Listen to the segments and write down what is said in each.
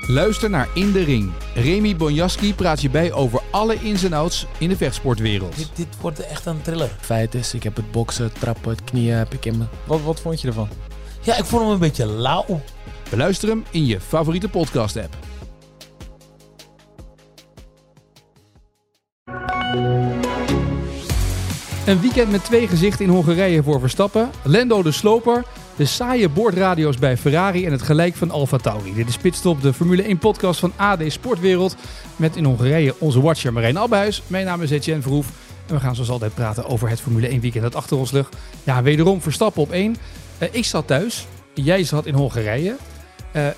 Luister naar In de Ring. Remy Bonjaski praat je bij over alle ins en outs in de vechtsportwereld. Dit, dit wordt echt een thriller. Feit is, ik heb het boksen, het trappen, het knieën heb ik in me. Wat, wat vond je ervan? Ja, ik vond hem een beetje lauw. Beluister hem in je favoriete podcast-app. Een weekend met twee gezichten in Hongarije voor Verstappen. Lando de Sloper, de saaie boordradio's bij Ferrari en het gelijk van Alfa Tauri. Dit is Pitstop, de Formule 1 podcast van AD Sportwereld. Met in Hongarije onze watcher Marijn Abbehuis. Mijn naam is Etienne Verhoef. En we gaan zoals altijd praten over het Formule 1 weekend dat achter ons ligt. Ja, wederom Verstappen op 1. Uh, ik zat thuis, jij zat in Hongarije. Uh,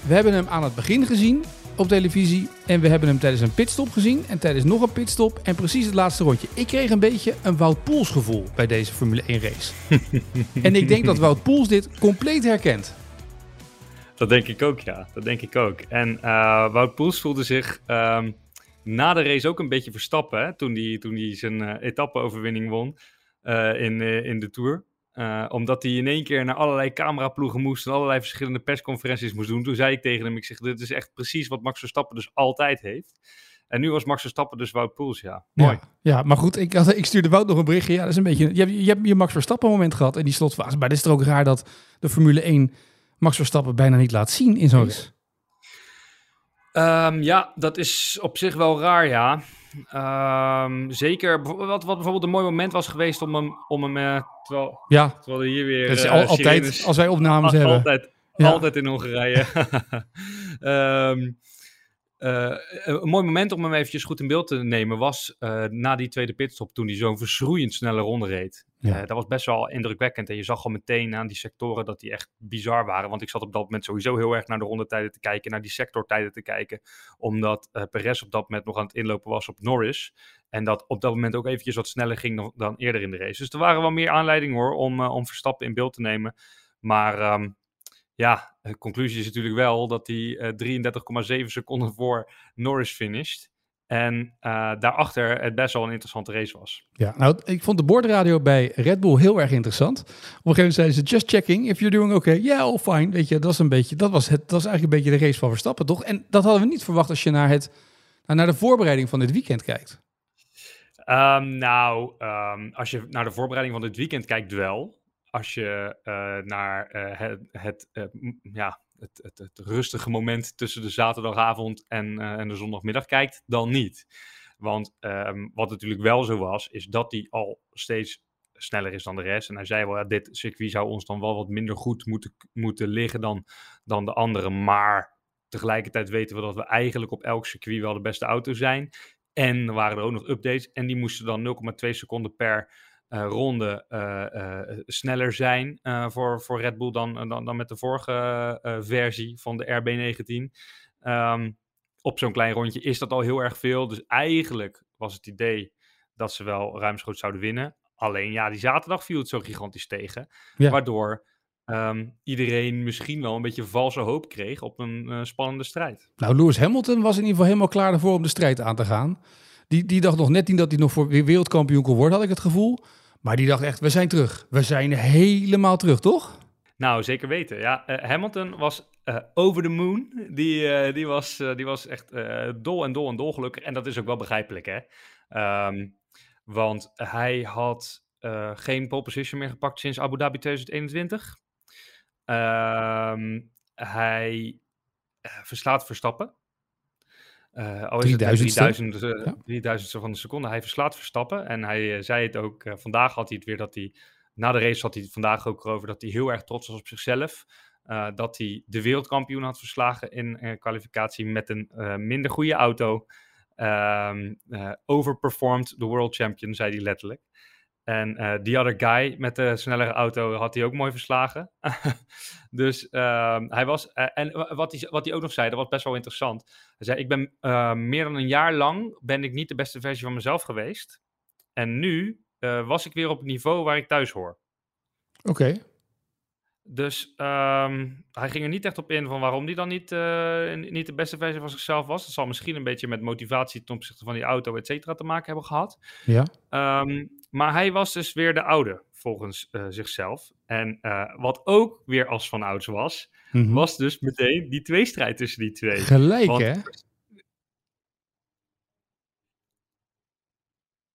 we hebben hem aan het begin gezien op televisie. En we hebben hem tijdens een pitstop gezien. En tijdens nog een pitstop. En precies het laatste rondje. Ik kreeg een beetje een Wout Poels gevoel bij deze Formule 1 race. en ik denk dat Wout Poels dit compleet herkent. Dat denk ik ook, ja. Dat denk ik ook. En uh, Wout Poels voelde zich um, na de race ook een beetje verstappen. Hè? Toen hij toen die zijn uh, etappe-overwinning won uh, in, in de Tour. Uh, omdat hij in één keer naar allerlei cameraploegen moest en allerlei verschillende persconferenties moest doen. Toen zei ik tegen hem, ik zeg, dit is echt precies wat Max Verstappen dus altijd heeft. En nu was Max Verstappen dus Wout Poels, ja. Mooi. Ja, ja maar goed, ik, ik stuurde Wout nog een berichtje. Ja, dat is een beetje, je, hebt, je hebt je Max Verstappen moment gehad in die slotfase. Maar het is toch ook raar dat de Formule 1 Max Verstappen bijna niet laat zien in zo'n race. Um, ja, dat is op zich wel raar, ja. Um, zeker, wat, wat bijvoorbeeld een mooi moment was geweest om hem, om hem uh, terwijl, ja. terwijl er hier weer... Uh, al, altijd, sirenes, als wij opnames al, hebben. Altijd, ja. altijd in Hongarije. um, uh, een mooi moment om hem eventjes goed in beeld te nemen was na die tweede pitstop toen hij zo'n verschroeiend snelle ronde reed. Ja. Uh, dat was best wel indrukwekkend en je zag al meteen aan die sectoren dat die echt bizar waren. Want ik zat op dat moment sowieso heel erg naar de rondetijden te kijken, naar die sectortijden te kijken. Omdat uh, Perez op dat moment nog aan het inlopen was op Norris. En dat op dat moment ook eventjes wat sneller ging dan, eerder in de race. Dus er waren wel meer aanleidingen hoor om, om Verstappen in beeld te nemen. Maar um, ja, de conclusie is natuurlijk wel dat hij uh, 33,7 seconden voor Norris finished. En uh, daarachter het best wel een interessante race was. Ja, nou, ik vond de boordradio bij Red Bull heel erg interessant. Op een gegeven moment zeiden ze, just checking if you're doing okay. Yeah, all fine. Weet je, dat was een beetje, dat was, het, dat was eigenlijk een beetje de race van Verstappen, toch? En dat hadden we niet verwacht als je naar, het, naar de voorbereiding van dit weekend kijkt. Um, nou, um, als je naar de voorbereiding van dit weekend kijkt wel als je uh, naar uh, het, het, ja, het, het, het, rustige moment tussen de zaterdagavond en, en de zondagmiddag kijkt, dan niet. Want um, wat natuurlijk wel zo was, is dat hij al steeds sneller is dan de rest. En hij zei wel, dit circuit zou ons dan wel wat minder goed moeten, moeten liggen dan, dan de andere. Maar tegelijkertijd weten we dat we eigenlijk op elk circuit wel de beste auto zijn. En er waren er ook nog updates en die moesten dan 0,2 seconden per ronde uh, uh, sneller zijn voor, voor Red Bull dan, dan, dan met de vorige versie van de RB19. Um, op zo'n klein rondje is dat al heel erg veel. Dus eigenlijk was het idee dat ze wel ruimschoots zouden winnen. Alleen ja, die zaterdag viel het zo gigantisch tegen. Ja. Waardoor um, iedereen misschien wel een beetje valse hoop kreeg op een spannende strijd. Nou, Lewis Hamilton was in ieder geval helemaal klaar ervoor om de strijd aan te gaan. Die, die dacht nog net niet dat hij nog voor wereldkampioen kon worden, had ik het gevoel. Maar die dacht echt, we zijn terug. We zijn helemaal terug, toch? Nou, zeker weten. Ja, uh, Hamilton was uh, over the moon. Die, uh, die, was, die was echt dol en dol en dol gelukkig. En dat is ook wel begrijpelijk, hè. Um, want hij had geen pole position meer gepakt sinds Abu Dhabi 2021. Um, hij verslaat Verstappen. Uh, al is 3000, het 3000, uh, 3000 van de seconde. Hij verslaat Verstappen. En hij uh, zei het ook. Uh, vandaag had hij het weer dat hij. Na de race had hij het vandaag ook over dat hij heel erg trots was op zichzelf. dat hij de wereldkampioen had verslagen in kwalificatie met een minder goede auto. Um, overperformed the world champion, zei hij letterlijk. En uh, die other guy met de snellere auto had hij ook mooi verslagen. dus uh, hij was. Uh, en wat hij, wat hij ook nog zei, dat was best wel interessant. Hij zei: Ik ben uh, meer dan een jaar lang ben ik niet de beste versie van mezelf geweest. En nu was ik weer op het niveau waar ik thuis hoor. Oké. Okay. Dus um, hij ging er niet echt op in van waarom hij dan niet, niet de beste versie van zichzelf was. Dat zal misschien een beetje met motivatie ten opzichte van die auto, et cetera, te maken hebben gehad. Ja. Um, maar hij was dus weer de oude, volgens eh, zichzelf. En eh, wat ook weer als van ouds was, Mhm. was dus meteen die tweestrijd tussen die twee. Gelijk, Want- hè?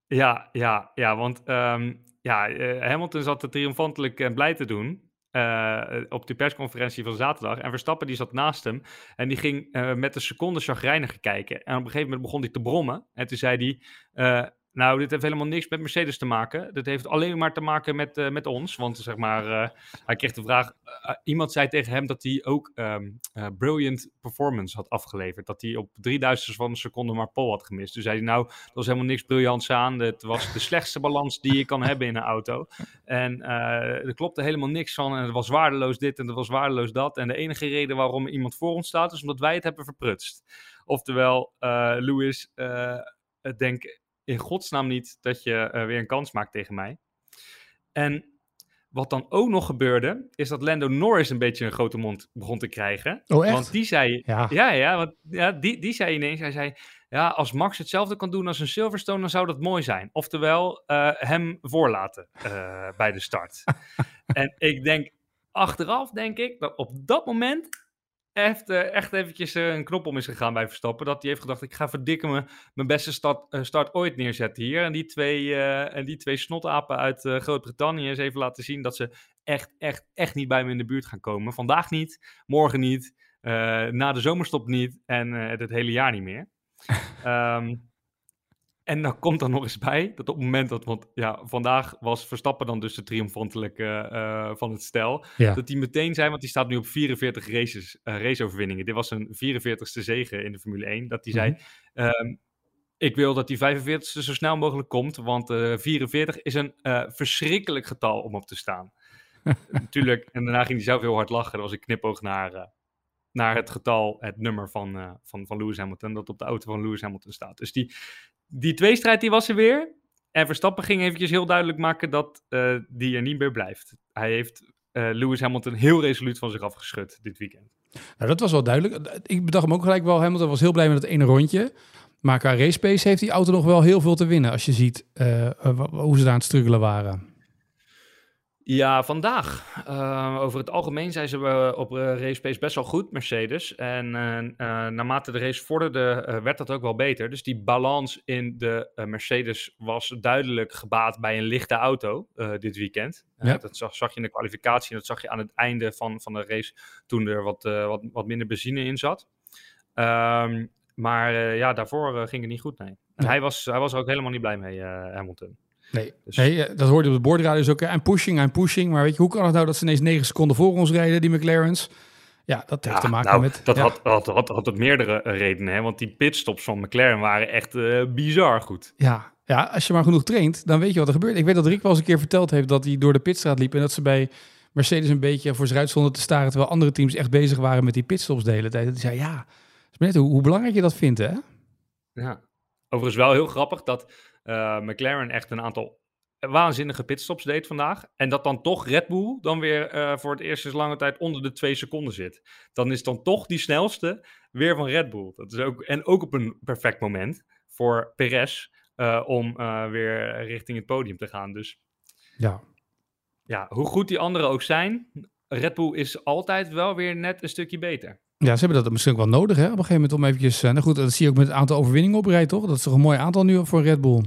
Ja, ja, ja, want ehm, ja, eh, Hamilton zat er triomfantelijk en blij te doen op die persconferentie van zaterdag. En Verstappen die zat naast hem en die ging met een seconde chagrijniger kijken. En op een gegeven moment begon hij te brommen. En toen zei hij, nou, dit heeft helemaal niks met Mercedes te maken. Dit heeft alleen maar te maken met, eh, met ons. Want zeg maar, eh, hij kreeg de vraag, eh, iemand zei tegen hem dat hij ook ehm, eh, brilliant performance had afgeleverd. Dat hij op drieduizendste van een seconde maar pole had gemist. Toen zei hij, nou, er was helemaal niks briljants aan. Het was de slechtste balans die je kan hebben in een auto. En er klopte helemaal niks van. En het was waardeloos dit en het was waardeloos dat. En de enige reden waarom iemand voor ons staat, is omdat wij het hebben verprutst. Oftewel, Lewis, denk in godsnaam niet dat je eh, weer een kans maakt tegen mij. En wat dan ook nog gebeurde, is dat Lando Norris een beetje een grote mond begon te krijgen. Oh, echt? Want die zei, Ja. ja, ja, want, ja die, die zei ineens, hij zei, ja, als Max hetzelfde kan doen als een Silverstone, dan zou dat mooi zijn. Oftewel, eh, hem voorlaten eh, bij de start. en ik denk, achteraf denk ik, dat op dat moment echt, eh, echt eventjes eh, een knop om is gegaan bij Verstappen. Dat hij heeft gedacht, ik ga verdikken me mijn beste start, eh, start ooit neerzetten hier. En die twee, en die twee snotapen uit Groot-Brittannië eens even laten zien dat ze echt, echt, echt niet bij me in de buurt gaan komen. Vandaag niet, morgen niet, na de zomerstop niet en het hele jaar niet meer. Ehm, en dan komt er nog eens bij dat op het moment dat, want ja, vandaag was Verstappen dan dus de triomfantelijke eh, van het stel. Ja. Dat hij meteen zei, want die staat nu op 44 races, eh, raceoverwinningen. Dit was zijn 44ste zege in de Formule 1. Dat hij zei, ehm, ik wil dat die 45ste zo snel mogelijk komt, want eh 44 is een eh, verschrikkelijk getal om op te staan. Natuurlijk, en daarna ging hij zelf heel hard lachen. Dat was een knipoog naar, eh, naar het getal, het nummer van, eh, van, van Lewis Hamilton, dat op de auto van Lewis Hamilton staat. Dus die, die tweestrijd die was er weer. En Verstappen ging eventjes heel duidelijk maken dat eh, die er niet meer blijft. Hij heeft eh, Lewis Hamilton heel resoluut van zich afgeschud dit weekend. Nou, dat was wel duidelijk. Ik bedacht hem ook gelijk wel. Hamilton was heel blij met het ene rondje. Maar qua race heeft die auto nog wel heel veel te winnen. Als je ziet eh, hoe ze daar aan het struggelen waren. Ja, vandaag. Eh, over het algemeen zijn ze eh, op eh, race pace best wel goed, Mercedes. En eh, naarmate de race vorderde, werd dat ook wel beter. Dus die balans in de Mercedes was duidelijk gebaat bij een lichte auto dit weekend. Ja. dat zag, zag je in de kwalificatie en dat zag je aan het einde van, van de race toen er wat, wat, wat minder benzine in zat. Ehm, maar ja, daarvoor ging het niet goed, nee. En hij, was, hij was er ook helemaal niet blij mee, Hamilton. Nee, Dus- nee eh, dat hoorde je op de boordradio ook. I'm pushing, I'm pushing. Maar weet je, hoe kan het nou dat ze ineens 9 seconden voor ons rijden, die McLaren's? Ja, dat heeft te maken nou, met... Dat ja. had, had, had, had het meerdere eh, redenen, hè? want die pitstops van McLaren waren echt eh, bizar goed. Ja, ja, als je maar genoeg traint, dan weet je wat er gebeurt. Ik weet dat Rick wel eens een keer verteld heeft dat hij door de pitstraat liep en dat ze bij Mercedes een beetje voor zich uit stonden te staren, terwijl andere teams echt bezig waren met die pitstops de hele tijd. En hij zei, ja, is net hoe, hoe belangrijk je dat vindt, hè? Ja. Overigens wel heel grappig dat eh, McLaren echt een aantal waanzinnige pitstops deed vandaag. En dat dan toch Red Bull dan weer eh, voor het eerst sinds lange tijd onder de twee seconden zit. Dan is dan toch die snelste weer van Red Bull. Dat is ook, en ook op een perfect moment voor Perez eh, om weer richting het podium te gaan. Dus Ja. ja, hoe goed die anderen ook zijn, Red Bull is altijd wel weer net een stukje beter. Ja, ze hebben dat misschien ook wel nodig, hè? Op een gegeven moment om eventjes... eh, nou goed, dat zie je ook met het aantal overwinningen op rij, toch? Dat is toch een mooi aantal nu voor Red Bull.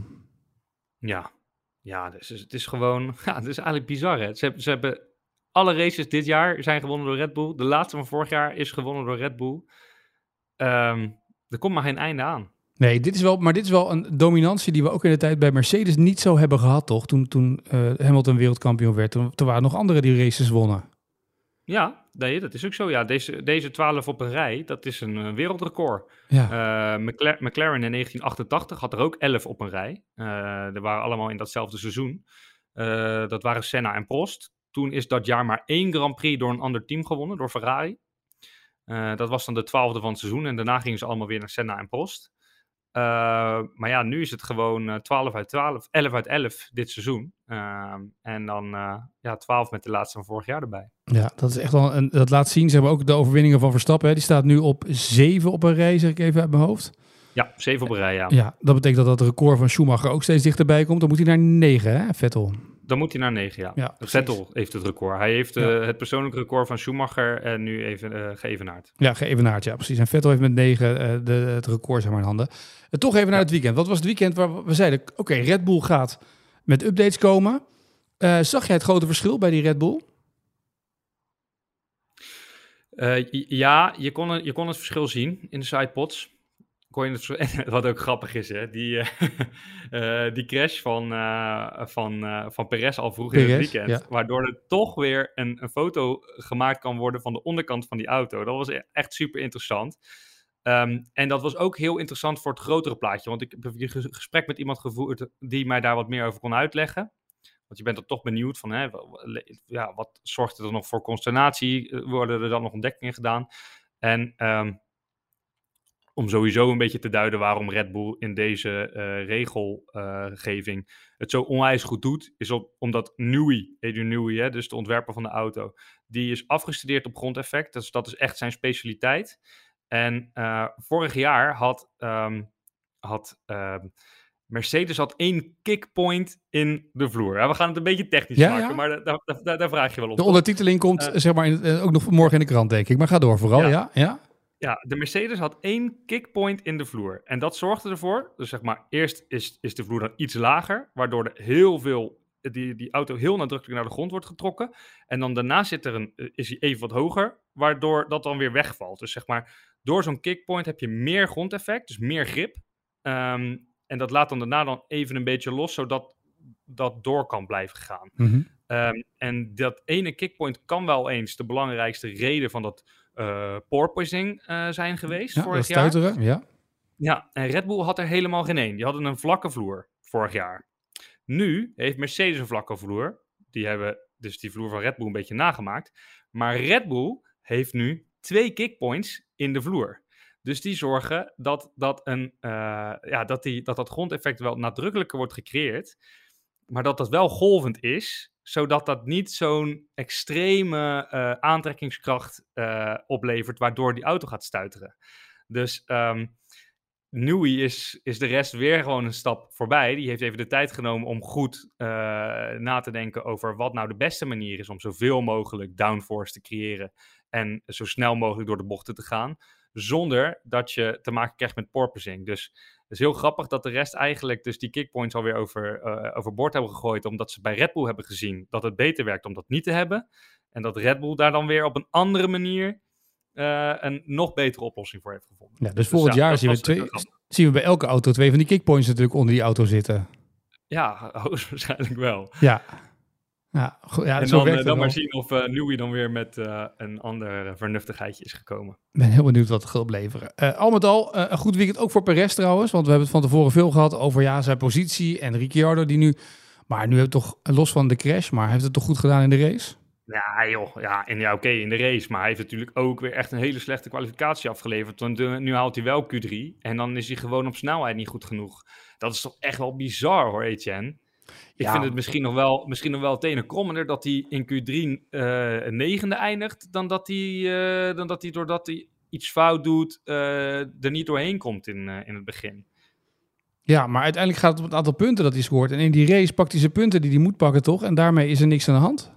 Ja, ja dus het is gewoon, ja, het is eigenlijk bizar. Hè? Ze, hebben, ze hebben alle races dit jaar zijn gewonnen door Red Bull. De laatste van vorig jaar is gewonnen door Red Bull. Ehm, er komt maar geen einde aan. Nee, dit is wel, maar dit is wel een dominantie die we ook in de tijd bij Mercedes niet zo hebben gehad, toch? Toen, toen eh, Hamilton wereldkampioen werd. Toen, toen waren nog anderen die races wonnen. Ja, nee, dat is ook zo. Ja, deze, deze 12 op een rij, dat is een eh, wereldrecord. Ja, Eh, McLaren, McLaren in 1988 had er ook 11 op een rij. Eh er waren allemaal in datzelfde seizoen. Dat waren Senna en Prost. Toen is dat jaar maar één Grand Prix door een ander team gewonnen, door Ferrari. Dat was dan de twaalfde van het seizoen en daarna gingen ze allemaal weer naar Senna en Prost. Eh, maar ja, nu is het gewoon eh 12 uit 12, 11 uit 11 dit seizoen. Ehm, en dan eh, ja, 12 met de laatste van vorig jaar erbij. ja dat is echt wel een, dat laat zien. Ze hebben ook de overwinningen van Verstappen. Hè. Die staat nu op zeven op een rij, zeg ik even uit mijn hoofd. Ja, zeven op een rij, ja. Ja, dat betekent dat dat record van Schumacher ook steeds dichterbij komt. Dan moet hij naar 9, hè, Vettel? Dan moet hij naar negen, ja. Vettel heeft het record. Hij heeft eh, het persoonlijk record van Schumacher en nu even eh geëvenaard. Ja, geëvenaard, ja, precies. En Vettel heeft met 9 eh, de, het record zeg maar, in handen. Toch even naar het weekend. Wat was het weekend waar we- zeiden, oké, Red Bull gaat met updates komen. Zag jij het grote verschil bij die Red Bull? Ja, je kon, het- je kon het verschil zien in de sidepods. Kon je het, vers- wat ook grappig is, hè? Die, eh, eh, die crash van, eh, van, van Perez al vroeg in het weekend. ja. Waardoor er toch weer een, een foto gemaakt kan worden van de onderkant van die auto. Dat was e- echt super interessant. Ehm, en dat was ook heel interessant voor het grotere plaatje. Want ik heb een ges- gesprek met iemand gevoerd die mij daar wat meer over kon uitleggen. Want je bent er toch benieuwd van, hè, ja, wat zorgt er nog voor consternatie? Worden er dan nog ontdekkingen gedaan? En ehm, om sowieso een beetje te duiden waarom Red Bull in deze eh, regelgeving het zo onwijs goed doet, is op, omdat Newey, hè, dus de ontwerper van de auto, die is afgestudeerd op grondeffect. Dus dat is echt zijn specialiteit. En eh, vorig jaar had, ehm, had ehm, Mercedes had één kickpoint in de vloer. Ja, we gaan het een beetje technisch Ja, maken, ja. maar daar, daar, daar, daar vraag je wel op. De ondertiteling komt Eh. zeg maar in, eh, ook nog morgen in de krant, denk ik. Maar ga door vooral, ja. Ja. Ja? De Mercedes had één kickpoint in de vloer. En dat zorgde ervoor, dus zeg maar, eerst is, is de vloer dan iets lager, waardoor er heel veel, die, die auto heel nadrukkelijk naar de grond wordt getrokken. En dan daarna zit er een, eh, is hij even wat hoger, waardoor dat dan weer wegvalt. Dus zeg maar, door zo'n kickpoint heb je meer grondeffect, dus meer grip. Ehm, en dat laat dan daarna dan even een beetje los, zodat dat door kan blijven gaan. Mhm. Ehm, en dat ene kickpoint kan wel eens de belangrijkste reden van dat eh porpoising eh, zijn geweest ja vorig dat jaar. stuiteren, ja. Ja, en Red Bull had er helemaal geen één. Die hadden een vlakke vloer vorig jaar. Nu heeft Mercedes een vlakke vloer. Die hebben dus die vloer van Red Bull een beetje nagemaakt. Maar Red Bull heeft nu twee kickpoints in de vloer. Dus die zorgen dat dat, een, eh, ja, dat, die, dat dat grondeffect wel nadrukkelijker wordt gecreëerd. Maar dat dat wel golvend is, zodat dat niet zo'n extreme eh, aantrekkingskracht eh, oplevert, waardoor die auto gaat stuiteren. Dus ehm Newey is, is de rest weer gewoon een stap voorbij. Die heeft even de tijd genomen om goed eh, na te denken over wat nou de beste manier is om zoveel mogelijk downforce te creëren en zo snel mogelijk door de bochten te gaan, zonder dat je te maken krijgt met porpoising. Dus het is heel grappig dat de rest eigenlijk dus die kickpoints alweer over, eh overboord hebben gegooid, omdat ze bij Red Bull hebben gezien dat het beter werkt om dat niet te hebben. En dat Red Bull daar dan weer op een andere manier eh, een nog betere oplossing voor heeft gevonden. ja. Dus volgend ja, jaar zien we, twee, zien we bij elke auto twee van die kickpoints natuurlijk onder die auto zitten. Ja, hoogstwaarschijnlijk wel. Ja. Ja, ja en dan, eh, dan maar zien of Newey dan weer met eh, een ander vernuftigheidje is gekomen. Ik ben heel benieuwd wat het gaat opleveren. Al met al, een goed weekend ook voor Perez trouwens. Want we hebben het van tevoren veel gehad over ja, zijn positie. En Ricciardo die nu... Maar nu heeft toch, los van de crash, maar heeft het toch goed gedaan in de race? Ja, joh. Ja, en ja, oké, in de race. Maar hij heeft natuurlijk ook weer echt een hele slechte kwalificatie afgeleverd. Want nu haalt hij wel Q3. En dan is hij gewoon op snelheid niet goed genoeg. Dat is toch echt wel bizar hoor, Etienne. Ik Ja. vind het misschien nog wel, misschien nog wel tenen krommender dat hij in Q3 eh, een negende eindigt. Dan dat hij, eh, dan dat hij doordat hij iets fout doet, eh, er niet doorheen komt in, eh, in het begin. Ja, maar uiteindelijk gaat het om het aantal punten dat hij scoort. En in die race pakt hij zijn punten die hij moet pakken, toch? En daarmee is er niks aan de hand.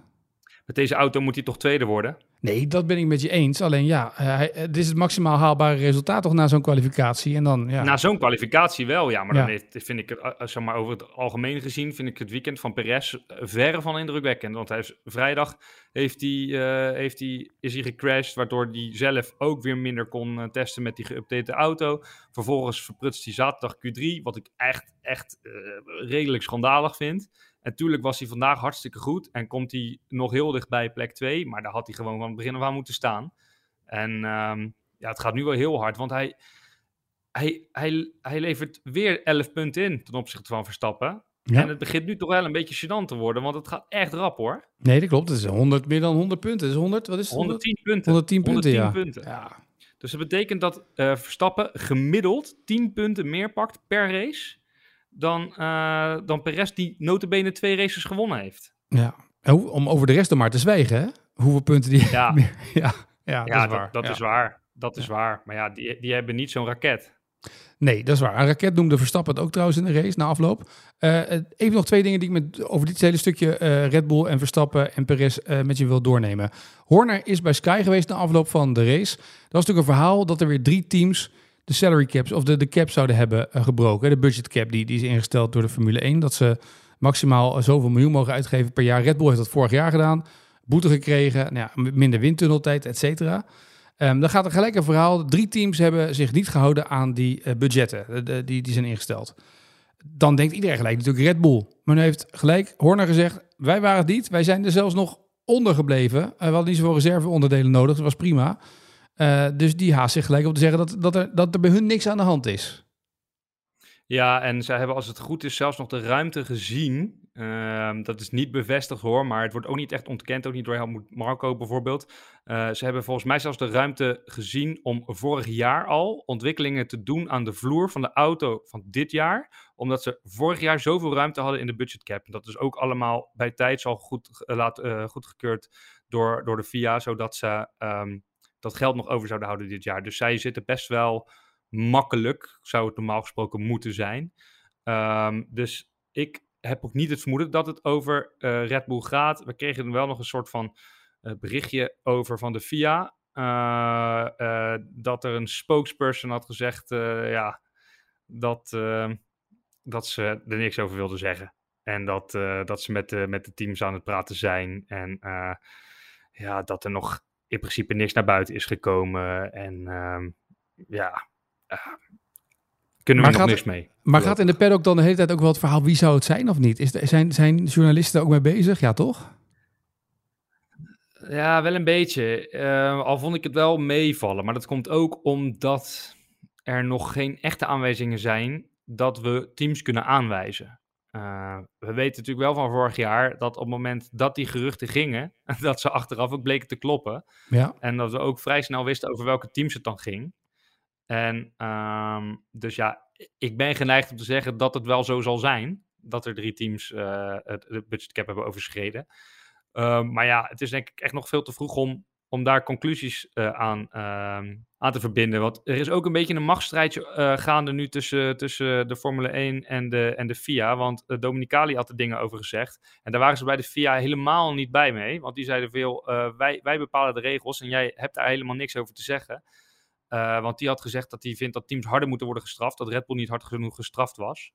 Met deze auto moet hij toch tweede worden? Nee, dat ben ik met je eens. Alleen ja, eh, hij- het is het maximaal haalbare resultaat toch na zo'n kwalificatie. En dan, ja. Na zo'n kwalificatie wel, ja. Maar Ja. dan heeft, vind ik het, eh, zeg maar, over het algemeen gezien, vind ik het weekend van Perez eh, verre van indrukwekkend. Want hij is, vrijdag heeft hij, eh, heeft hij, is hij gecrashed, waardoor hij zelf ook weer minder kon eh, testen met die geüpdate auto. Vervolgens verprutst hij zaterdag Q3, wat ik echt, echt eh, redelijk schandalig vind. En tuurlijk was hij vandaag hartstikke goed en komt hij nog heel dichtbij plek 2, maar daar had hij gewoon van het begin af aan moeten staan. En ehm, ja, het gaat nu wel heel hard, want hij, hij, hij, hij levert weer 11 punten in ten opzichte van Verstappen. Ja. En het begint nu toch wel een beetje gênant te worden, want het gaat echt rap hoor. Nee, dat klopt. Het is 100, meer dan 100 punten. Het is 100, wat is het? 110 punten. 110 punten, 110 ja. punten. Ja. Dus dat betekent dat eh, Verstappen gemiddeld 10 punten meer pakt per race dan, eh dan Perez die notabene twee races gewonnen heeft. ja. Om over de rest dan maar te zwijgen, hè? Hoeveel punten die... Ja, ja, ja, dat is waar. dat, dat ja. is waar. Dat is waar. Maar ja, die, die hebben niet zo'n raket. Nee, dat is waar. Een raket noemde Verstappen het ook trouwens in de race na afloop. Uh, even nog twee dingen die ik met, over dit hele stukje uh, Red Bull en Verstappen en Perez uh, met je wil doornemen. Horner is bij Sky geweest na afloop van de race. Dat was natuurlijk een verhaal dat er weer drie teams de salary caps of de, de cap zouden hebben gebroken. De budget cap die, die is ingesteld door de Formule 1. Dat ze maximaal zoveel miljoen mogen uitgeven per jaar. Red Bull heeft dat vorig jaar gedaan. Boete gekregen, nou ja, minder windtunneltijd, et cetera. Um, dan gaat er gelijk een verhaal. Drie teams hebben zich niet gehouden aan die uh, budgetten de, die, die zijn ingesteld. Dan denkt iedereen gelijk natuurlijk Red Bull. Maar nu heeft gelijk Horner gezegd, wij waren het niet. Wij zijn er zelfs nog onder gebleven. Uh, we hadden niet zoveel reserveonderdelen nodig. Dat was prima. Uh, dus die haast zich gelijk op te zeggen dat, dat, er, dat er bij hun niks aan de hand is. Ja, en zij hebben als het goed is zelfs nog de ruimte gezien Ehm, dat is niet bevestigd hoor, maar het wordt ook niet echt ontkend, ook niet door Helmut Marco bijvoorbeeld. Uh, ze hebben volgens mij zelfs de ruimte gezien om vorig jaar al ontwikkelingen te doen aan de vloer van de auto van dit jaar, omdat ze vorig jaar zoveel ruimte hadden in de budgetcap. Dat is ook allemaal bij tijd al goed, uh, laat, goedgekeurd door, door de FIA, zodat ze um, dat geld nog over zouden houden dit jaar. Dus zij zitten best wel makkelijk, zou het normaal gesproken moeten zijn. Um, dus ik heb ook niet het vermoeden dat het over uh, Red Bull gaat. We kregen er wel nog een soort van uh, berichtje over van de FIA. Uh, dat er een spokesperson had gezegd ja, dat, dat ze er niks over wilden zeggen. En dat, dat ze met de, met de teams aan het praten zijn. En ja, dat er nog in principe niks naar buiten is gekomen. En ehm, ja, kunnen we maar nog niks mee. Maar gaat in de paddock dan de hele tijd ook wel het verhaal wie zou het zijn of niet? Is zijn, zijn journalisten ook mee bezig? Ja, toch? Ja, wel een beetje. Uh, al vond ik het wel meevallen. Maar dat komt ook omdat er nog geen echte aanwijzingen zijn dat we teams kunnen aanwijzen. Uh, we weten natuurlijk wel van vorig jaar dat op het moment dat die geruchten gingen, dat ze achteraf ook bleken te kloppen. Ja. En dat we ook vrij snel wisten over welke teams het dan ging. En um, dus ja, ik ben geneigd om te zeggen dat het wel zo zal zijn. Dat er drie teams uh, het, budgetcap hebben overschreden. Uh, maar ja, het is denk ik echt nog veel te vroeg om, om daar conclusies uh, aan, uh, aan te verbinden. Want er is ook een beetje een machtsstrijdje eh, gaande nu tussen, tussen de Formule 1 en de, en de FIA. Want Dominicali had er dingen over gezegd. En daar waren ze bij de FIA helemaal niet bij mee. Want die zeiden veel, wij, wij bepalen de regels en jij hebt daar helemaal niks over te zeggen. Want die had gezegd dat hij vindt dat teams harder moeten worden gestraft. Dat Red Bull niet hard genoeg gestraft was.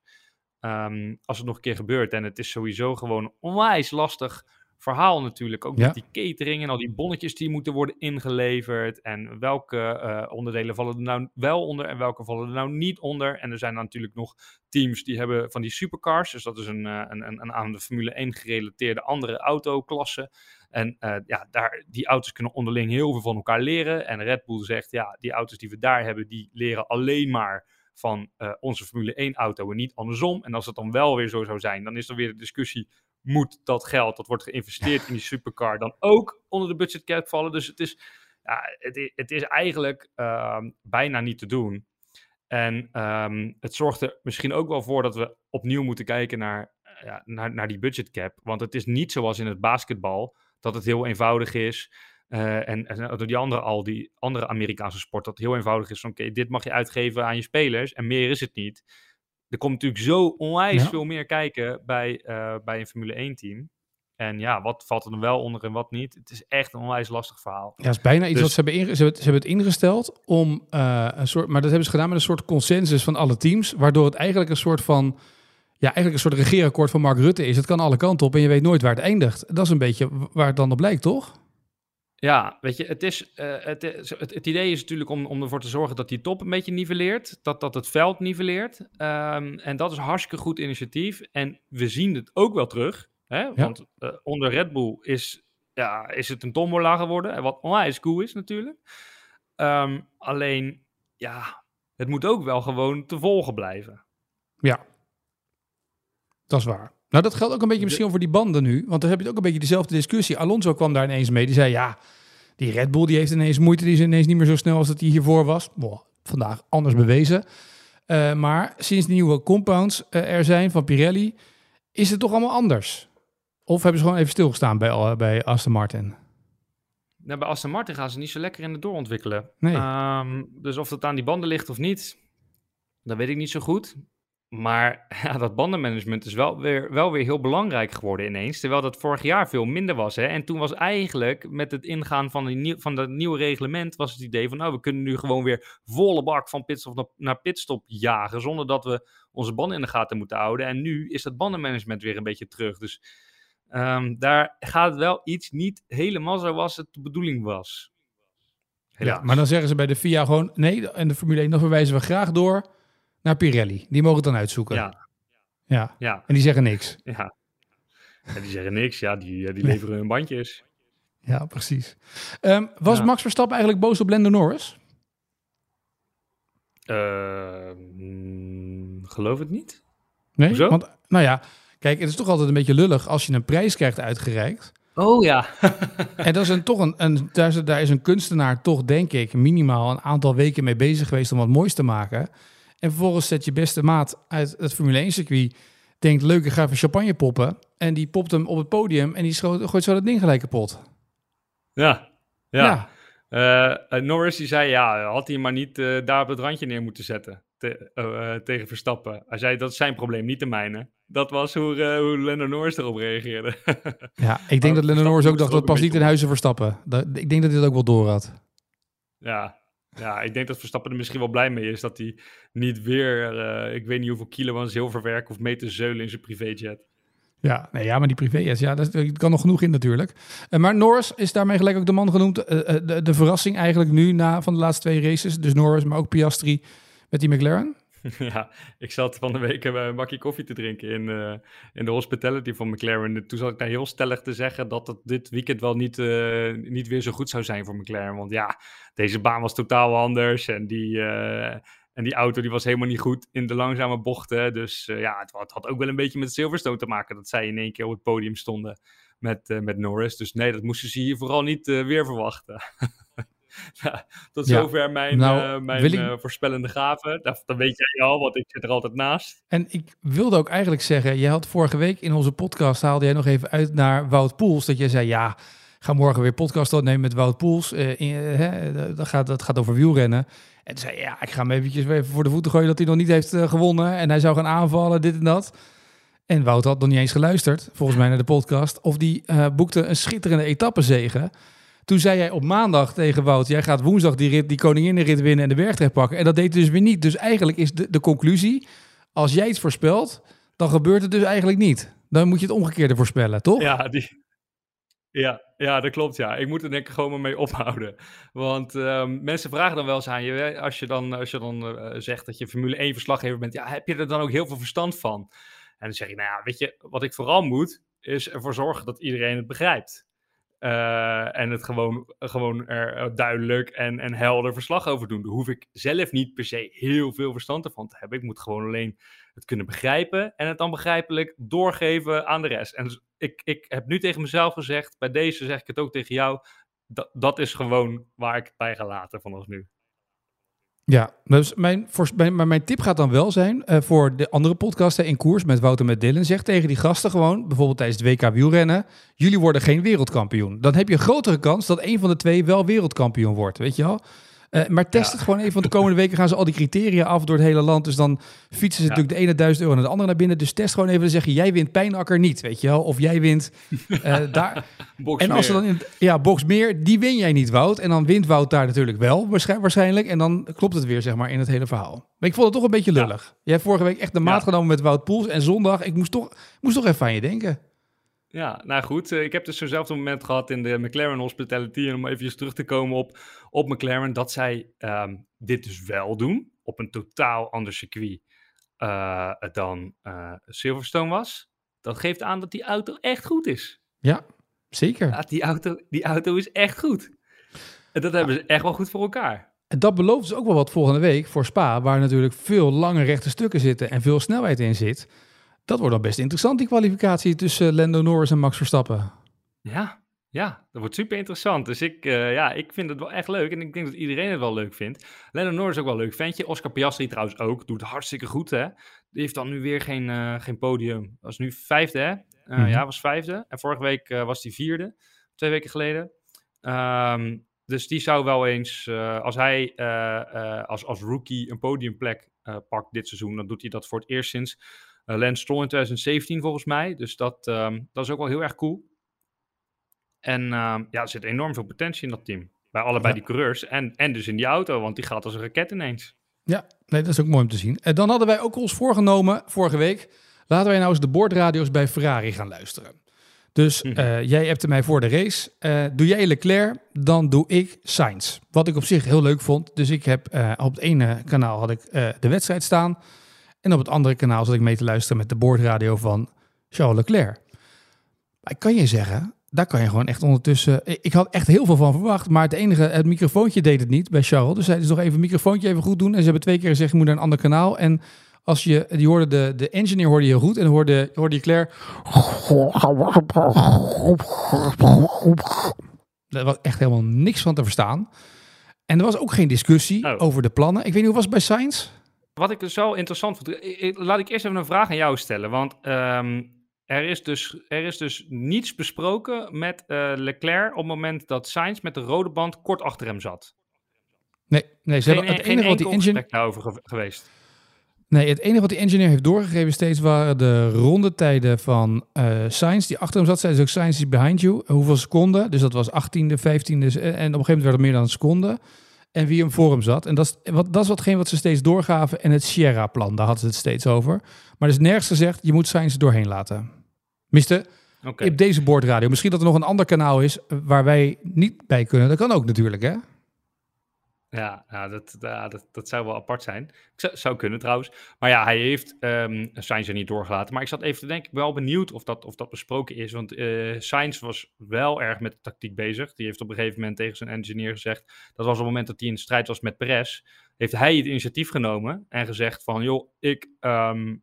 Um, als het nog een keer gebeurt. En het is sowieso gewoon onwijs lastig verhaal natuurlijk. Ook met die catering en al die bonnetjes die moeten worden ingeleverd. En welke uh, onderdelen vallen er nou wel onder en welke vallen er nou niet onder. En er zijn natuurlijk nog teams die hebben van die supercars. Dus dat is een, uh, een, een, aan de Formule 1 gerelateerde andere autoklasse. En uh, ja, daar, die auto's kunnen onderling heel veel van elkaar leren. En Red Bull zegt, ja, die auto's die we daar hebben, die leren alleen maar van uh, onze Formule 1 auto en niet andersom. En als het dan wel weer zo zou zijn, dan is er weer de discussie, moet dat geld, dat wordt geïnvesteerd in die supercar, dan ook onder de budget cap vallen? Dus het is, ja, het, het is eigenlijk uh, bijna niet te doen. En um, het zorgt er misschien ook wel voor dat we opnieuw moeten kijken naar, ja, naar, naar die budget cap. Want het is niet zoals in het basketbal dat het heel eenvoudig is. Uh, en, door die andere, al die andere Amerikaanse sport, dat heel eenvoudig is. Oké, dit mag je uitgeven aan je spelers en meer is het niet. Er komt natuurlijk zo onwijs ja. veel meer kijken bij, uh, bij een Formule 1 team. En ja, wat valt er dan wel onder en wat niet? Het is echt een onwijs lastig verhaal. Ja, het is bijna iets dus... wat ze hebben, ze hebben, ze hebben het ingesteld om uh, een soort, maar dat hebben ze gedaan met een soort consensus van alle teams, waardoor het eigenlijk een soort van ja, eigenlijk een soort regeerakkoord van Mark Rutte is. Het kan alle kanten op en je weet nooit waar het eindigt. Dat is een beetje waar het dan op lijkt, toch? Ja, weet je, het, is, uh, het, het, het, idee is natuurlijk om, om ervoor te zorgen dat die top een beetje nivelleert. Dat, dat het veld nivelleert. Um, en dat is hartstikke goed initiatief. En we zien het ook wel terug. Hè? Ja. Want uh, onder Red Bull is, ja, is het een tombola geworden. Wat onwijs cool is natuurlijk. Um, alleen, ja, het moet ook wel gewoon te volgen blijven. Ja, dat is waar. Nou, dat geldt ook een beetje misschien voor die banden nu. Want dan heb je ook een beetje dezelfde discussie. Alonso kwam daar ineens mee. Die zei, ja, die Red Bull die heeft ineens moeite. Die is ineens niet meer zo snel als dat hij hiervoor was. Boah, vandaag anders bewezen. Uh, maar sinds de nieuwe compounds uh, er zijn van Pirelli, is het toch allemaal anders? Of hebben ze gewoon even stilgestaan bij, uh, bij Aston Martin? Nou, bij Aston Martin gaan ze niet zo lekker in het doorontwikkelen. Nee. Um, dus of dat aan die banden ligt of niet, Dat weet ik niet zo goed. Maar ja, dat bandenmanagement is wel weer, wel weer heel belangrijk geworden ineens. Terwijl dat vorig jaar veel minder was. Hè? En toen was eigenlijk met het ingaan van, die nieuw, van dat nieuwe reglement... was het idee van nou, we kunnen nu gewoon weer volle bak van pitstop naar, naar pitstop jagen... zonder dat we onze banden in de gaten moeten houden. En nu is dat bandenmanagement weer een beetje terug. Dus ehm, daar gaat het wel iets niet helemaal zoals het de bedoeling was. Ja, maar dan zeggen ze bij de FIA gewoon... nee, en de Formule 1, dan verwijzen we graag door naar Pirelli. Die mogen het dan uitzoeken. Ja, ja. ja, En die zeggen niks. ja. En die zeggen niks, ja, die, die leveren hun bandjes. Ja, precies. Ehm, was Ja. Max Verstappen eigenlijk boos op Lando Norris? Mm, geloof het niet. Nee? Hoezo? Want, nou ja, kijk, het is toch altijd een beetje lullig als je een prijs krijgt uitgereikt. Oh ja. En dat is een, toch een, een, daar, is, daar is een kunstenaar toch, denk ik, minimaal een aantal weken mee bezig geweest om wat moois te maken. En vervolgens zet je beste maat uit het Formule 1 circuit, denkt leuk, ik ga even champagne poppen. En die popt hem op het podium en die gooit zo dat ding gelijk kapot. ja. Ja. ja. Eh, eh, Norris die zei, ja, had hij maar niet eh, daar op het randje neer moeten zetten te- eh, tegen Verstappen. Hij zei, dat is zijn probleem, niet de mijne. Dat was hoe, eh hoe Lando Norris erop reageerde. Ja, ik denk Maar dat Lennon Norris ook dacht, dat een niet in huizen Verstappen. Dat, ik denk dat hij dat ook wel door had. ja. Ja, ik denk dat Verstappen er misschien wel blij mee is dat hij niet weer, eh, ik weet niet hoeveel kilo aan zilverwerk of mee te zeulen in zijn privéjet. Ja, nee, ja, maar die privé ja, daar kan nog genoeg in natuurlijk. Eh, maar Norris is daarmee gelijk ook de man genoemd. eh, de, de verrassing eigenlijk nu na van de laatste twee races. Dus Norris, maar ook Piastri met die McLaren. Ja, ik zat van de week eh, een bakje koffie te drinken in, eh, in de hospitality van McLaren. En Toen zat ik daar heel stellig te zeggen dat het dit weekend wel niet, eh, niet weer zo goed zou zijn voor McLaren. Want ja, deze baan was totaal anders en die, en die auto die was helemaal niet goed in de langzame bochten. Dus ja, het, had- ook wel een beetje met Silverstone te maken dat zij in één keer op het podium stonden met, met Norris. Dus nee, dat moesten ze hier vooral niet weer verwachten. tot Ja, zover mijn, nou, eh, mijn ik- eh, voorspellende gave. Dat, dat weet jij al, want ik zit er altijd naast. En ik wilde ook eigenlijk zeggen, jij had vorige week in onze podcast, haalde jij nog even uit naar Wout Poels. Dat jij zei, ja, ga morgen weer podcast opnemen met Wout Poels. Eh, in, hè, dat, gaat, dat gaat over wielrennen. En toen zei ja, ik ga hem eventjes weer even voor de voeten gooien dat hij nog niet heeft gewonnen. En hij zou gaan aanvallen, dit en dat. En Wout had nog niet eens geluisterd, volgens mij naar de podcast. Of die boekte een schitterende etappezege. Toen zei jij op maandag tegen Wout, jij gaat woensdag die, rit, die koninginnenrit winnen en de bergtrek pakken. En dat deed hij dus weer niet. Dus eigenlijk is de, de conclusie, als jij iets voorspelt, dan gebeurt het dus eigenlijk niet. Dan moet je het omgekeerde voorspellen, toch? Ja, die... ja, ja, dat klopt. Ja. Ik moet er denk ik gewoon maar mee ophouden. Want ehm, mensen vragen dan wel eens aan je, als je dan, als je dan eh, zegt dat je Formule 1 verslaggever bent, ja, heb je er dan ook heel veel verstand van? En dan zeg je, nou ja, weet je, wat ik vooral moet, is ervoor zorgen dat iedereen het begrijpt. Eh, en het gewoon, gewoon er eh, duidelijk en, en helder verslag over doen. Daar hoef ik zelf niet per se heel veel verstand ervan te hebben. Ik moet gewoon alleen het kunnen begrijpen en het dan begrijpelijk doorgeven aan de rest. En dus ik, ik heb nu tegen mezelf gezegd, bij deze zeg ik het ook tegen jou, dat, dat is gewoon waar ik het bij ga laten vanaf nu. Ja, dus mijn, voor, maar mijn tip gaat dan wel zijn eh, voor de andere podcast hè, in koers met Wouter met Dylan. Zeg tegen die gasten gewoon, bijvoorbeeld tijdens het WK wielrennen, jullie worden geen wereldkampioen. Dan heb je een grotere kans dat een van de twee wel wereldkampioen wordt, weet je wel? Eh, maar test Ja. het gewoon even, want de komende weken gaan ze al die criteria af door het hele land. Dus dan fietsen ze Ja. natuurlijk de ene duizend euro naar de andere naar binnen. Dus test gewoon even en zeggen, jij wint Pijnakker niet, weet je wel? Of jij wint eh, daar. En als ze dan in ja, box meer, die win jij niet, Wout. En dan wint Wout daar natuurlijk wel, waarsch- waarschijnlijk. En dan klopt het weer, zeg maar, in het hele verhaal. Maar ik vond het toch een beetje Ja. lullig. Jij hebt vorige week echt de maat genomen met Wout Poels. En zondag, ik moest toch, moest toch even aan je denken. Ja, nou goed. eh, ik heb dus zo'nzelfde moment gehad in de McLaren Hospitality. En om even terug te komen op, op McLaren, dat zij ehm, dit dus wel doen. Op een totaal ander circuit eh, dan eh, Silverstone was. Dat geeft aan dat die auto echt goed is. Ja, zeker. Ja, die, auto, die auto is echt goed. En dat hebben ze echt wel goed voor elkaar. En dat belooft dus ook wel wat volgende week voor Spa, waar natuurlijk veel lange rechte stukken zitten en veel snelheid in zit. Dat wordt dan best interessant, die kwalificatie tussen Lando Norris en Max Verstappen. Ja, ja, dat wordt super interessant. Dus ik, eh, ja, ik vind het wel echt leuk. En ik denk dat iedereen het wel leuk vindt. Lennon Norris is ook wel een leuk ventje. Oscar Piastri trouwens ook. Doet hartstikke goed, hè. Die heeft dan nu weer geen, eh, geen podium. Was nu vijfde, hè. Mhm. Ja, was vijfde. En vorige week was hij vierde. Twee weken geleden. Ehm, dus die zou wel eens, als hij als, als rookie een podiumplek pakt dit seizoen, dan doet hij dat voor het eerst sinds Lance Stroll in 2017 volgens mij. Dus dat, ehm, dat is ook wel heel erg cool. En ehm, ja, er zit enorm veel potentie in dat team. Bij allebei Ja. die coureurs en, en dus in die auto, want die gaat als een raket ineens. Ja, nee, dat is ook mooi om te zien. En dan hadden wij ook ons voorgenomen vorige week. Laten wij nou eens de boordradio's bij Ferrari gaan luisteren. Dus Mhm. eh, jij hebt mij voor de race. Eh, doe jij Leclerc, dan doe ik Sainz. Wat ik op zich heel leuk vond. Dus ik heb eh, op het ene kanaal had ik eh, de wedstrijd staan. En op het andere kanaal zat ik mee te luisteren met de boordradio van Charles Leclerc. Maar ik kan je zeggen, daar kan je gewoon echt ondertussen... Ik had echt heel veel van verwacht, maar het enige, het microfoontje deed het niet bij Charles. Dus hij dus nog even microfoontje even goed doen. En ze hebben twee keer gezegd, je moet naar een ander kanaal. En als je, die hoorde de, de engineer hoorde je heel goed en hoorde, hoorde je Claire... Er was echt helemaal niks van te verstaan. En er was ook geen discussie Oh. over de plannen. Ik weet niet, hoe was het bij Sainz? Wat ik dus zo interessant vond, laat ik eerst even een vraag aan jou stellen. Want ehm, er, is dus, er is dus niets besproken met eh, Leclerc op het moment dat Sainz met de rode band kort achter hem zat. Nee, nee ze Geen, hebben, het geen enige wat die gesprek daarover ge- geweest. Nee, het enige wat die engineer heeft doorgegeven steeds waren de rondetijden van eh Sainz. Die achter hem zat, zei dus ook Sainz is behind you. Hoeveel seconden? Dus dat was 18e, 15e. En op een gegeven moment werd het meer dan een seconde. En wie hem voor hem zat. En dat is, wat, dat is watgeen wat ze steeds doorgaven. En het Sierra-plan, daar hadden ze het steeds over. Maar er is nergens gezegd, je moet Sainz doorheen laten. Miste, Oké. op deze boordradio. Misschien dat er nog een ander kanaal is waar wij niet bij kunnen. Dat kan ook natuurlijk, hè? Ja, dat, dat, dat zou wel apart zijn. Zou, zou kunnen trouwens. Maar ja, hij heeft ehm Sainz er niet doorgelaten. Maar ik zat even te denken, ik ben wel benieuwd of dat, of dat besproken is. Want Sainz was wel erg met de tactiek bezig. Die heeft op een gegeven moment tegen zijn engineer gezegd... dat was op het moment dat hij in strijd was met Perez... heeft hij het initiatief genomen en gezegd van... joh, ik, ehm,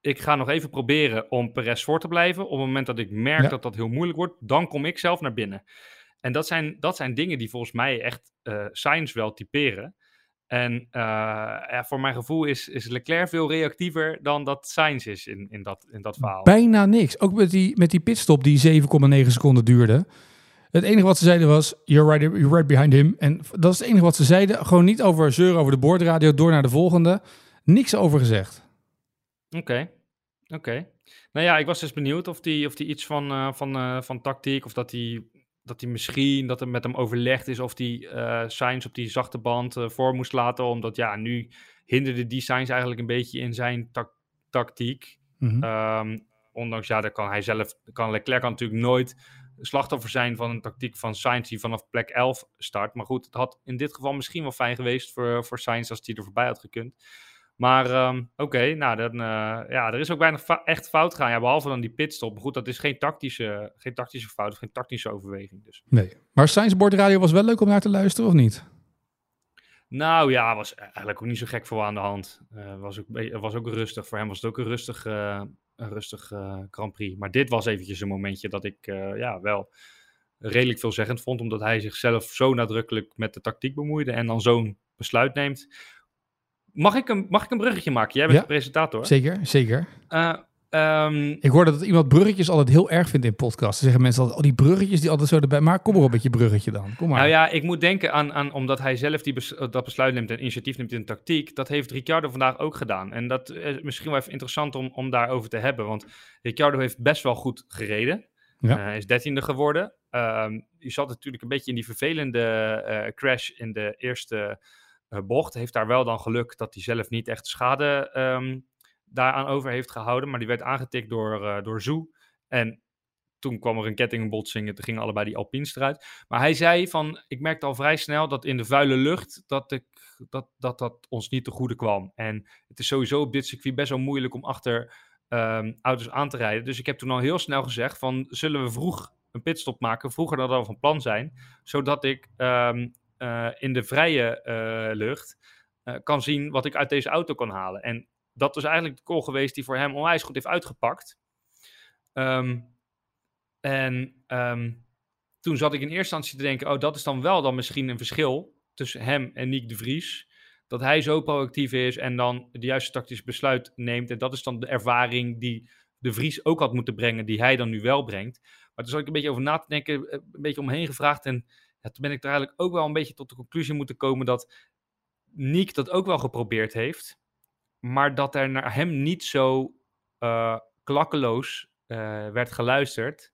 ik ga nog even proberen om Perez voor te blijven. Op het moment dat ik merk Ja. dat dat heel moeilijk wordt... dan kom ik zelf naar binnen. En dat zijn, dat zijn dingen die volgens mij echt eh Sainz wel typeren. En eh, ja, voor mijn gevoel is, is Leclerc veel reactiever dan dat Sainz is in, in, dat, in dat verhaal. Bijna niks. Ook met die, met die pitstop die 7,9 seconden duurde. Het enige wat ze zeiden was, you're right, you're right behind him. En dat is het enige wat ze zeiden. Gewoon niet over zeuren over de boordradio, door naar de volgende. Niks over gezegd. Oké, oké. Nou ja, ik was dus benieuwd of die, of die iets van, eh, van, van tactiek, of dat die, dat die misschien, dat er met hem overlegd is of die eh Sainz op die zachte band eh, voor moest laten, omdat ja, nu hinderde die Sainz eigenlijk een beetje in zijn tactiek. Mhm. Ehm, ondanks, ja, daar kan hij zelf, kan Leclerc kan natuurlijk nooit slachtoffer zijn van een tactiek van Sainz die vanaf plek 11 start. Maar goed, het had in dit geval misschien wel fijn geweest voor, voor Sainz als hij er voorbij had gekund. Maar ehm, oké, nou dan, eh, ja, er is ook weinig echt fout gaan, ja, behalve dan die pitstop. Maar goed, dat is geen tactische, geen tactische fout of geen tactische overweging. Dus. Nee. Maar Sainz boordradio was wel leuk om naar te luisteren, of niet? Nou ja, was eigenlijk ook niet zo gek voor aan de hand. Eh, was, ook, was ook rustig. Voor hem was het ook een rustig, eh, een rustig Grand Prix. Maar dit was eventjes een momentje dat ik ja, wel redelijk veelzeggend vond. Omdat hij zichzelf zo nadrukkelijk met de tactiek bemoeide en dan zo'n besluit neemt. Mag ik een, mag ik een bruggetje maken? Jij bent Ja. de presentator. Zeker, zeker. Eh, ehm, Ik hoorde dat iemand bruggetjes altijd heel erg vindt in podcasts. Zeggen mensen altijd, oh die bruggetjes die altijd zo erbij. Maar kom maar op met je bruggetje dan. Kom maar. Nou ja, ik moet denken aan, aan omdat hij zelf die bes- dat besluit neemt en initiatief neemt in tactiek. Dat heeft Ricciardo vandaag ook gedaan. En dat is misschien wel even interessant om, om daarover te hebben. Want Ricciardo heeft best wel goed gereden. Ja. Eh, Hij is dertiende geworden. Ehm je zat natuurlijk een beetje in die vervelende eh, crash in de eerste bocht. Heeft daar wel dan geluk dat hij zelf niet echt schade ehm, daaraan over heeft gehouden. Maar die werd aangetikt door, eh door Zoe. En toen kwam er een kettingbotsing toen gingen allebei die Alpines eruit. Maar hij zei van, ik merkte al vrij snel dat in de vuile lucht, dat, ik, dat, dat dat ons niet te goede kwam. En het is sowieso op dit circuit best wel moeilijk om achter ehm, auto's aan te rijden. Dus ik heb toen al heel snel gezegd van, zullen we vroeg een pitstop maken, vroeger dan we van plan zijn, zodat ik ehm, eh, in de vrije eh, lucht eh, kan zien wat ik uit deze auto kan halen. En dat is eigenlijk de call geweest die voor hem onwijs goed heeft uitgepakt. Ehm, en ehm, toen zat ik in eerste instantie te denken: oh, dat is dan wel dan misschien een verschil tussen hem en Nick de Vries. Dat hij zo proactief is en dan de juiste tactisch besluit neemt. En dat is dan de ervaring die de Vries ook had moeten brengen, die hij dan nu wel brengt. Maar toen zat ik een beetje over na te denken, eh, een beetje omheen gevraagd. En toen ben ik er eigenlijk ook wel een beetje tot de conclusie moeten komen dat Niek dat ook wel geprobeerd heeft. Maar dat er naar hem niet zo eh, klakkeloos eh, werd geluisterd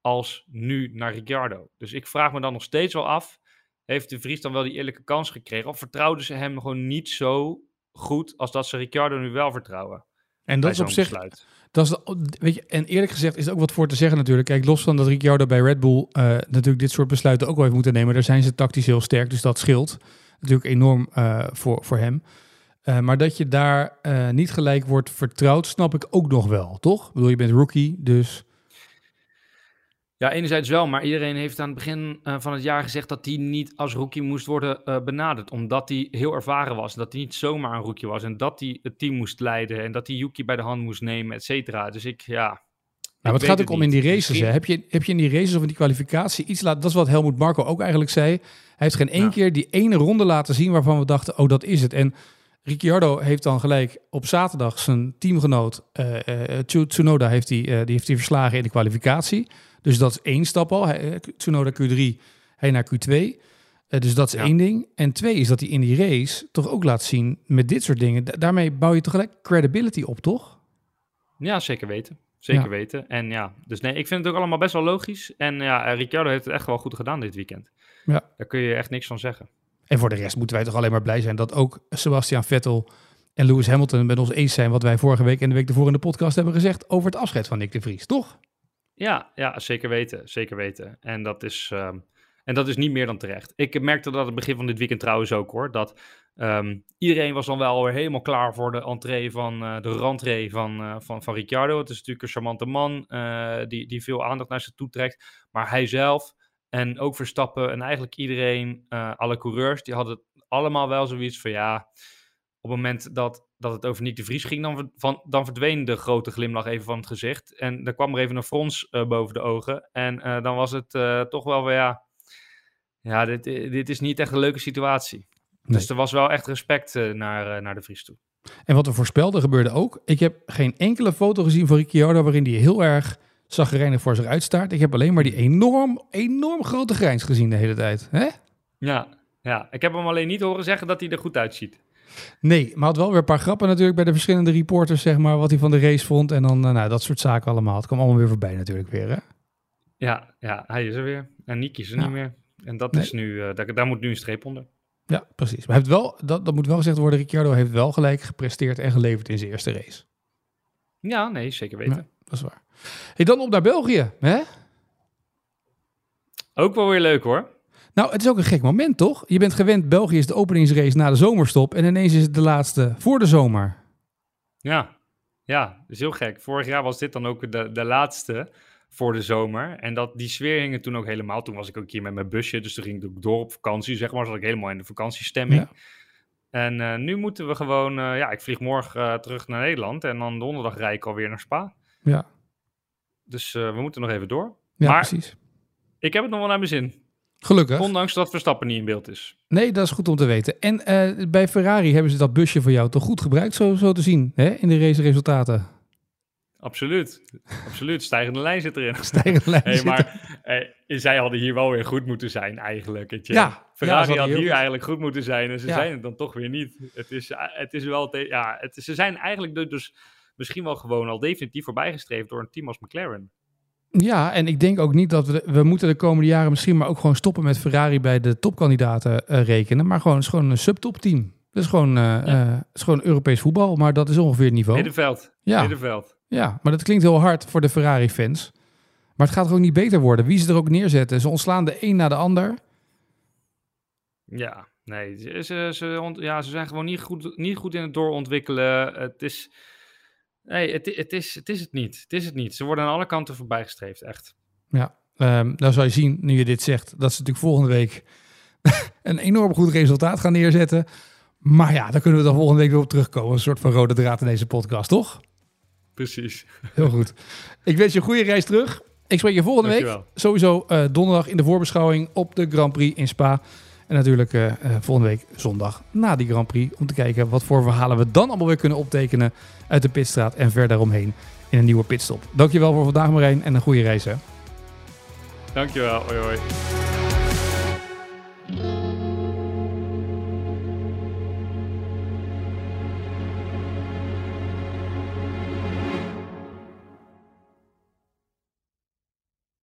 als nu naar Ricciardo. Dus ik vraag me dan nog steeds wel af, heeft de Vries dan wel die eerlijke kans gekregen? Of vertrouwden ze hem gewoon niet zo goed als dat ze Ricciardo nu wel vertrouwen? En dat is op zich, besluit? dat is, weet je, en eerlijk gezegd is er ook wat voor te zeggen natuurlijk. Kijk, los van dat Ricciardo bij Red Bull eh, natuurlijk dit soort besluiten ook wel heeft moeten nemen. Daar zijn ze tactisch heel sterk, dus dat scheelt natuurlijk enorm eh, voor, voor hem. Eh, maar dat je daar niet gelijk wordt vertrouwd, snap ik ook nog wel, toch? Ik bedoel, je bent rookie, dus Ja, enerzijds wel, maar iedereen heeft aan het begin eh, van het jaar gezegd dat hij niet als rookie moest worden eh, benaderd. Omdat hij heel ervaren was. Dat hij niet zomaar een rookie was. En dat hij het team moest leiden. En dat hij Yuki bij de hand moest nemen, et cetera. Dus ik, ja. Nou, maar het gaat ook om in die races. Hè. Heb, je, heb je in die races of in die kwalificatie iets laten... Dat is wat Helmoet Marco ook eigenlijk zei. Hij heeft geen één Ja. keer die ene ronde laten zien waarvan we dachten... oh, dat is het. En Ricciardo heeft dan gelijk op zaterdag zijn teamgenoot... Tsu- Tsunoda heeft die, die heeft die verslagen in de kwalificatie. Dus dat is één stap al. Hij, Tsunoda Q3, hij naar Q2. Eh, dus dat is Ja. één ding. En twee is dat hij in die race toch ook laat zien met dit soort dingen. Da- daarmee bouw je toch gelijk credibility op, toch? Ja, zeker weten. Zeker Ja. weten. En ja, dus nee, ik vind het ook allemaal best wel logisch. En ja, eh, Ricciardo heeft het echt wel goed gedaan dit weekend. Ja. Daar kun je echt niks van zeggen. En voor de rest moeten wij toch alleen maar blij zijn dat ook Sebastian Vettel en Lewis Hamilton met ons eens zijn wat wij vorige week en de week ervoor in de podcast hebben gezegd over het afscheid van Nick de Vries, toch? Ja, ja, zeker weten. Zeker weten. En dat is, ehm, en dat is niet meer dan terecht. Ik merkte dat het begin van dit weekend trouwens ook hoor. Dat ehm, iedereen was dan wel weer helemaal klaar voor de entree van eh, de rentree van, eh, van, van Ricciardo. Het is natuurlijk een charmante man eh, die, die veel aandacht naar zich toe trekt. Maar hij zelf en ook Verstappen en eigenlijk iedereen, alle coureurs, die hadden allemaal wel zoiets van ja. Op het moment dat, dat het over Nick de Vries ging, dan, van, dan verdween de grote glimlach even van het gezicht. En er kwam er even een frons eh, boven de ogen. En eh, dan was het eh, toch wel weer, ja, ja dit, dit is niet echt een leuke situatie. Nee. Dus er was wel echt respect naar, naar de Vries toe. En wat we voorspelden gebeurde ook. Ik heb geen enkele foto gezien van Ricciardo waarin hij heel erg zagrijnig voor zich uitstaart. Ik heb alleen maar die enorm, enorm grote grijns gezien de hele tijd. Hè? Ja, ja, ik heb hem alleen niet horen zeggen dat hij er goed uitziet. Nee, maar had wel weer een paar grappen natuurlijk bij de verschillende reporters, zeg maar, wat hij van de race vond. En dan, eh, nou, dat soort zaken allemaal. Het kwam allemaal weer voorbij natuurlijk weer, hè? Ja, ja hij is er weer. En Nick is er Ja. niet meer. En dat Nee. is nu, eh, daar, daar moet nu een streep onder. Ja, precies. Maar hij heeft wel, dat, dat moet wel gezegd worden, Ricciardo heeft wel gelijk gepresteerd en geleverd in zijn eerste race. Ja, nee, zeker weten. Ja. Dat is waar. Hey, dan op naar België, hè? Ook wel weer leuk hoor. Nou, het is ook een gek moment, toch? Je bent gewend, België is de openingsrace na de zomerstop en ineens is het de laatste voor de zomer. Ja, ja, dat is heel gek. Vorig jaar was dit dan ook de, de laatste voor de zomer. En dat, die sfeer hing er toen ook helemaal. Toen was ik ook hier met mijn busje, dus toen ging ik door op vakantie, zeg maar. Zat ik helemaal in de vakantiestemming. Ja. En eh, nu moeten we gewoon, eh, ja, ik vlieg morgen eh, terug naar Nederland en dan donderdag rijd ik alweer naar Spa. Ja, Dus we moeten nog even door. ja Maar- precies. Ik heb het nog wel naar mijn zin, Gelukkig. ondanks dat Verstappen niet in beeld is. Nee, dat is goed om te weten. En eh, bij Ferrari hebben ze dat busje voor jou toch goed gebruikt, zo, zo te zien, hè? in de raceresultaten. Absoluut, absoluut. Stijgende lijn zit erin. Stijgende lijn Hey, maar eh, zij hadden hier wel weer goed moeten zijn eigenlijk. Ja, Ferrari had hier goed- eigenlijk goed moeten zijn en ze Ja. zijn het dan toch weer niet. Het is, eh, het is wel, te- ja, het ze zijn eigenlijk du- dus misschien wel gewoon al definitief voorbijgestreefd door een team als McLaren. Ja, en ik denk ook niet dat we... we moeten de komende jaren misschien maar ook gewoon stoppen met Ferrari bij de topkandidaten eh, rekenen. Maar gewoon, het is gewoon een subtopteam. Dat is gewoon, het is gewoon Europees voetbal, maar dat is ongeveer het niveau. Middenveld, Ja. middenveld. Ja, maar dat klinkt heel hard voor de Ferrari-fans. Maar het gaat er ook niet beter worden. Wie ze er ook neerzetten. Ze ontslaan de een na de ander. Ja, nee, ze, ze, ze, ont- ja, ze zijn gewoon niet goed, niet goed in het doorontwikkelen. Het is, nee, het, het, is, het is het niet. Het is het niet. Ze worden aan alle kanten voorbijgestreefd, echt. Ehm nou zal je zien, nu je dit zegt, dat ze natuurlijk volgende week een enorm goed resultaat gaan neerzetten. Maar ja, daar kunnen we dan volgende week weer op terugkomen. Een soort van rode draad in deze podcast, toch? Precies. Heel goed. Ik wens je een goede reis terug. Ik spreek je volgende week. Sowieso eh, donderdag in de voorbeschouwing op de Grand Prix in Spa. En natuurlijk eh, eh, volgende week zondag na die Grand Prix. Om te kijken wat voor verhalen we dan allemaal weer kunnen optekenen uit de pitstraat en ver daaromheen in een nieuwe pitstop. Dankjewel voor vandaag Marijn en een goede reis hè. Dankjewel. Hoi hoi.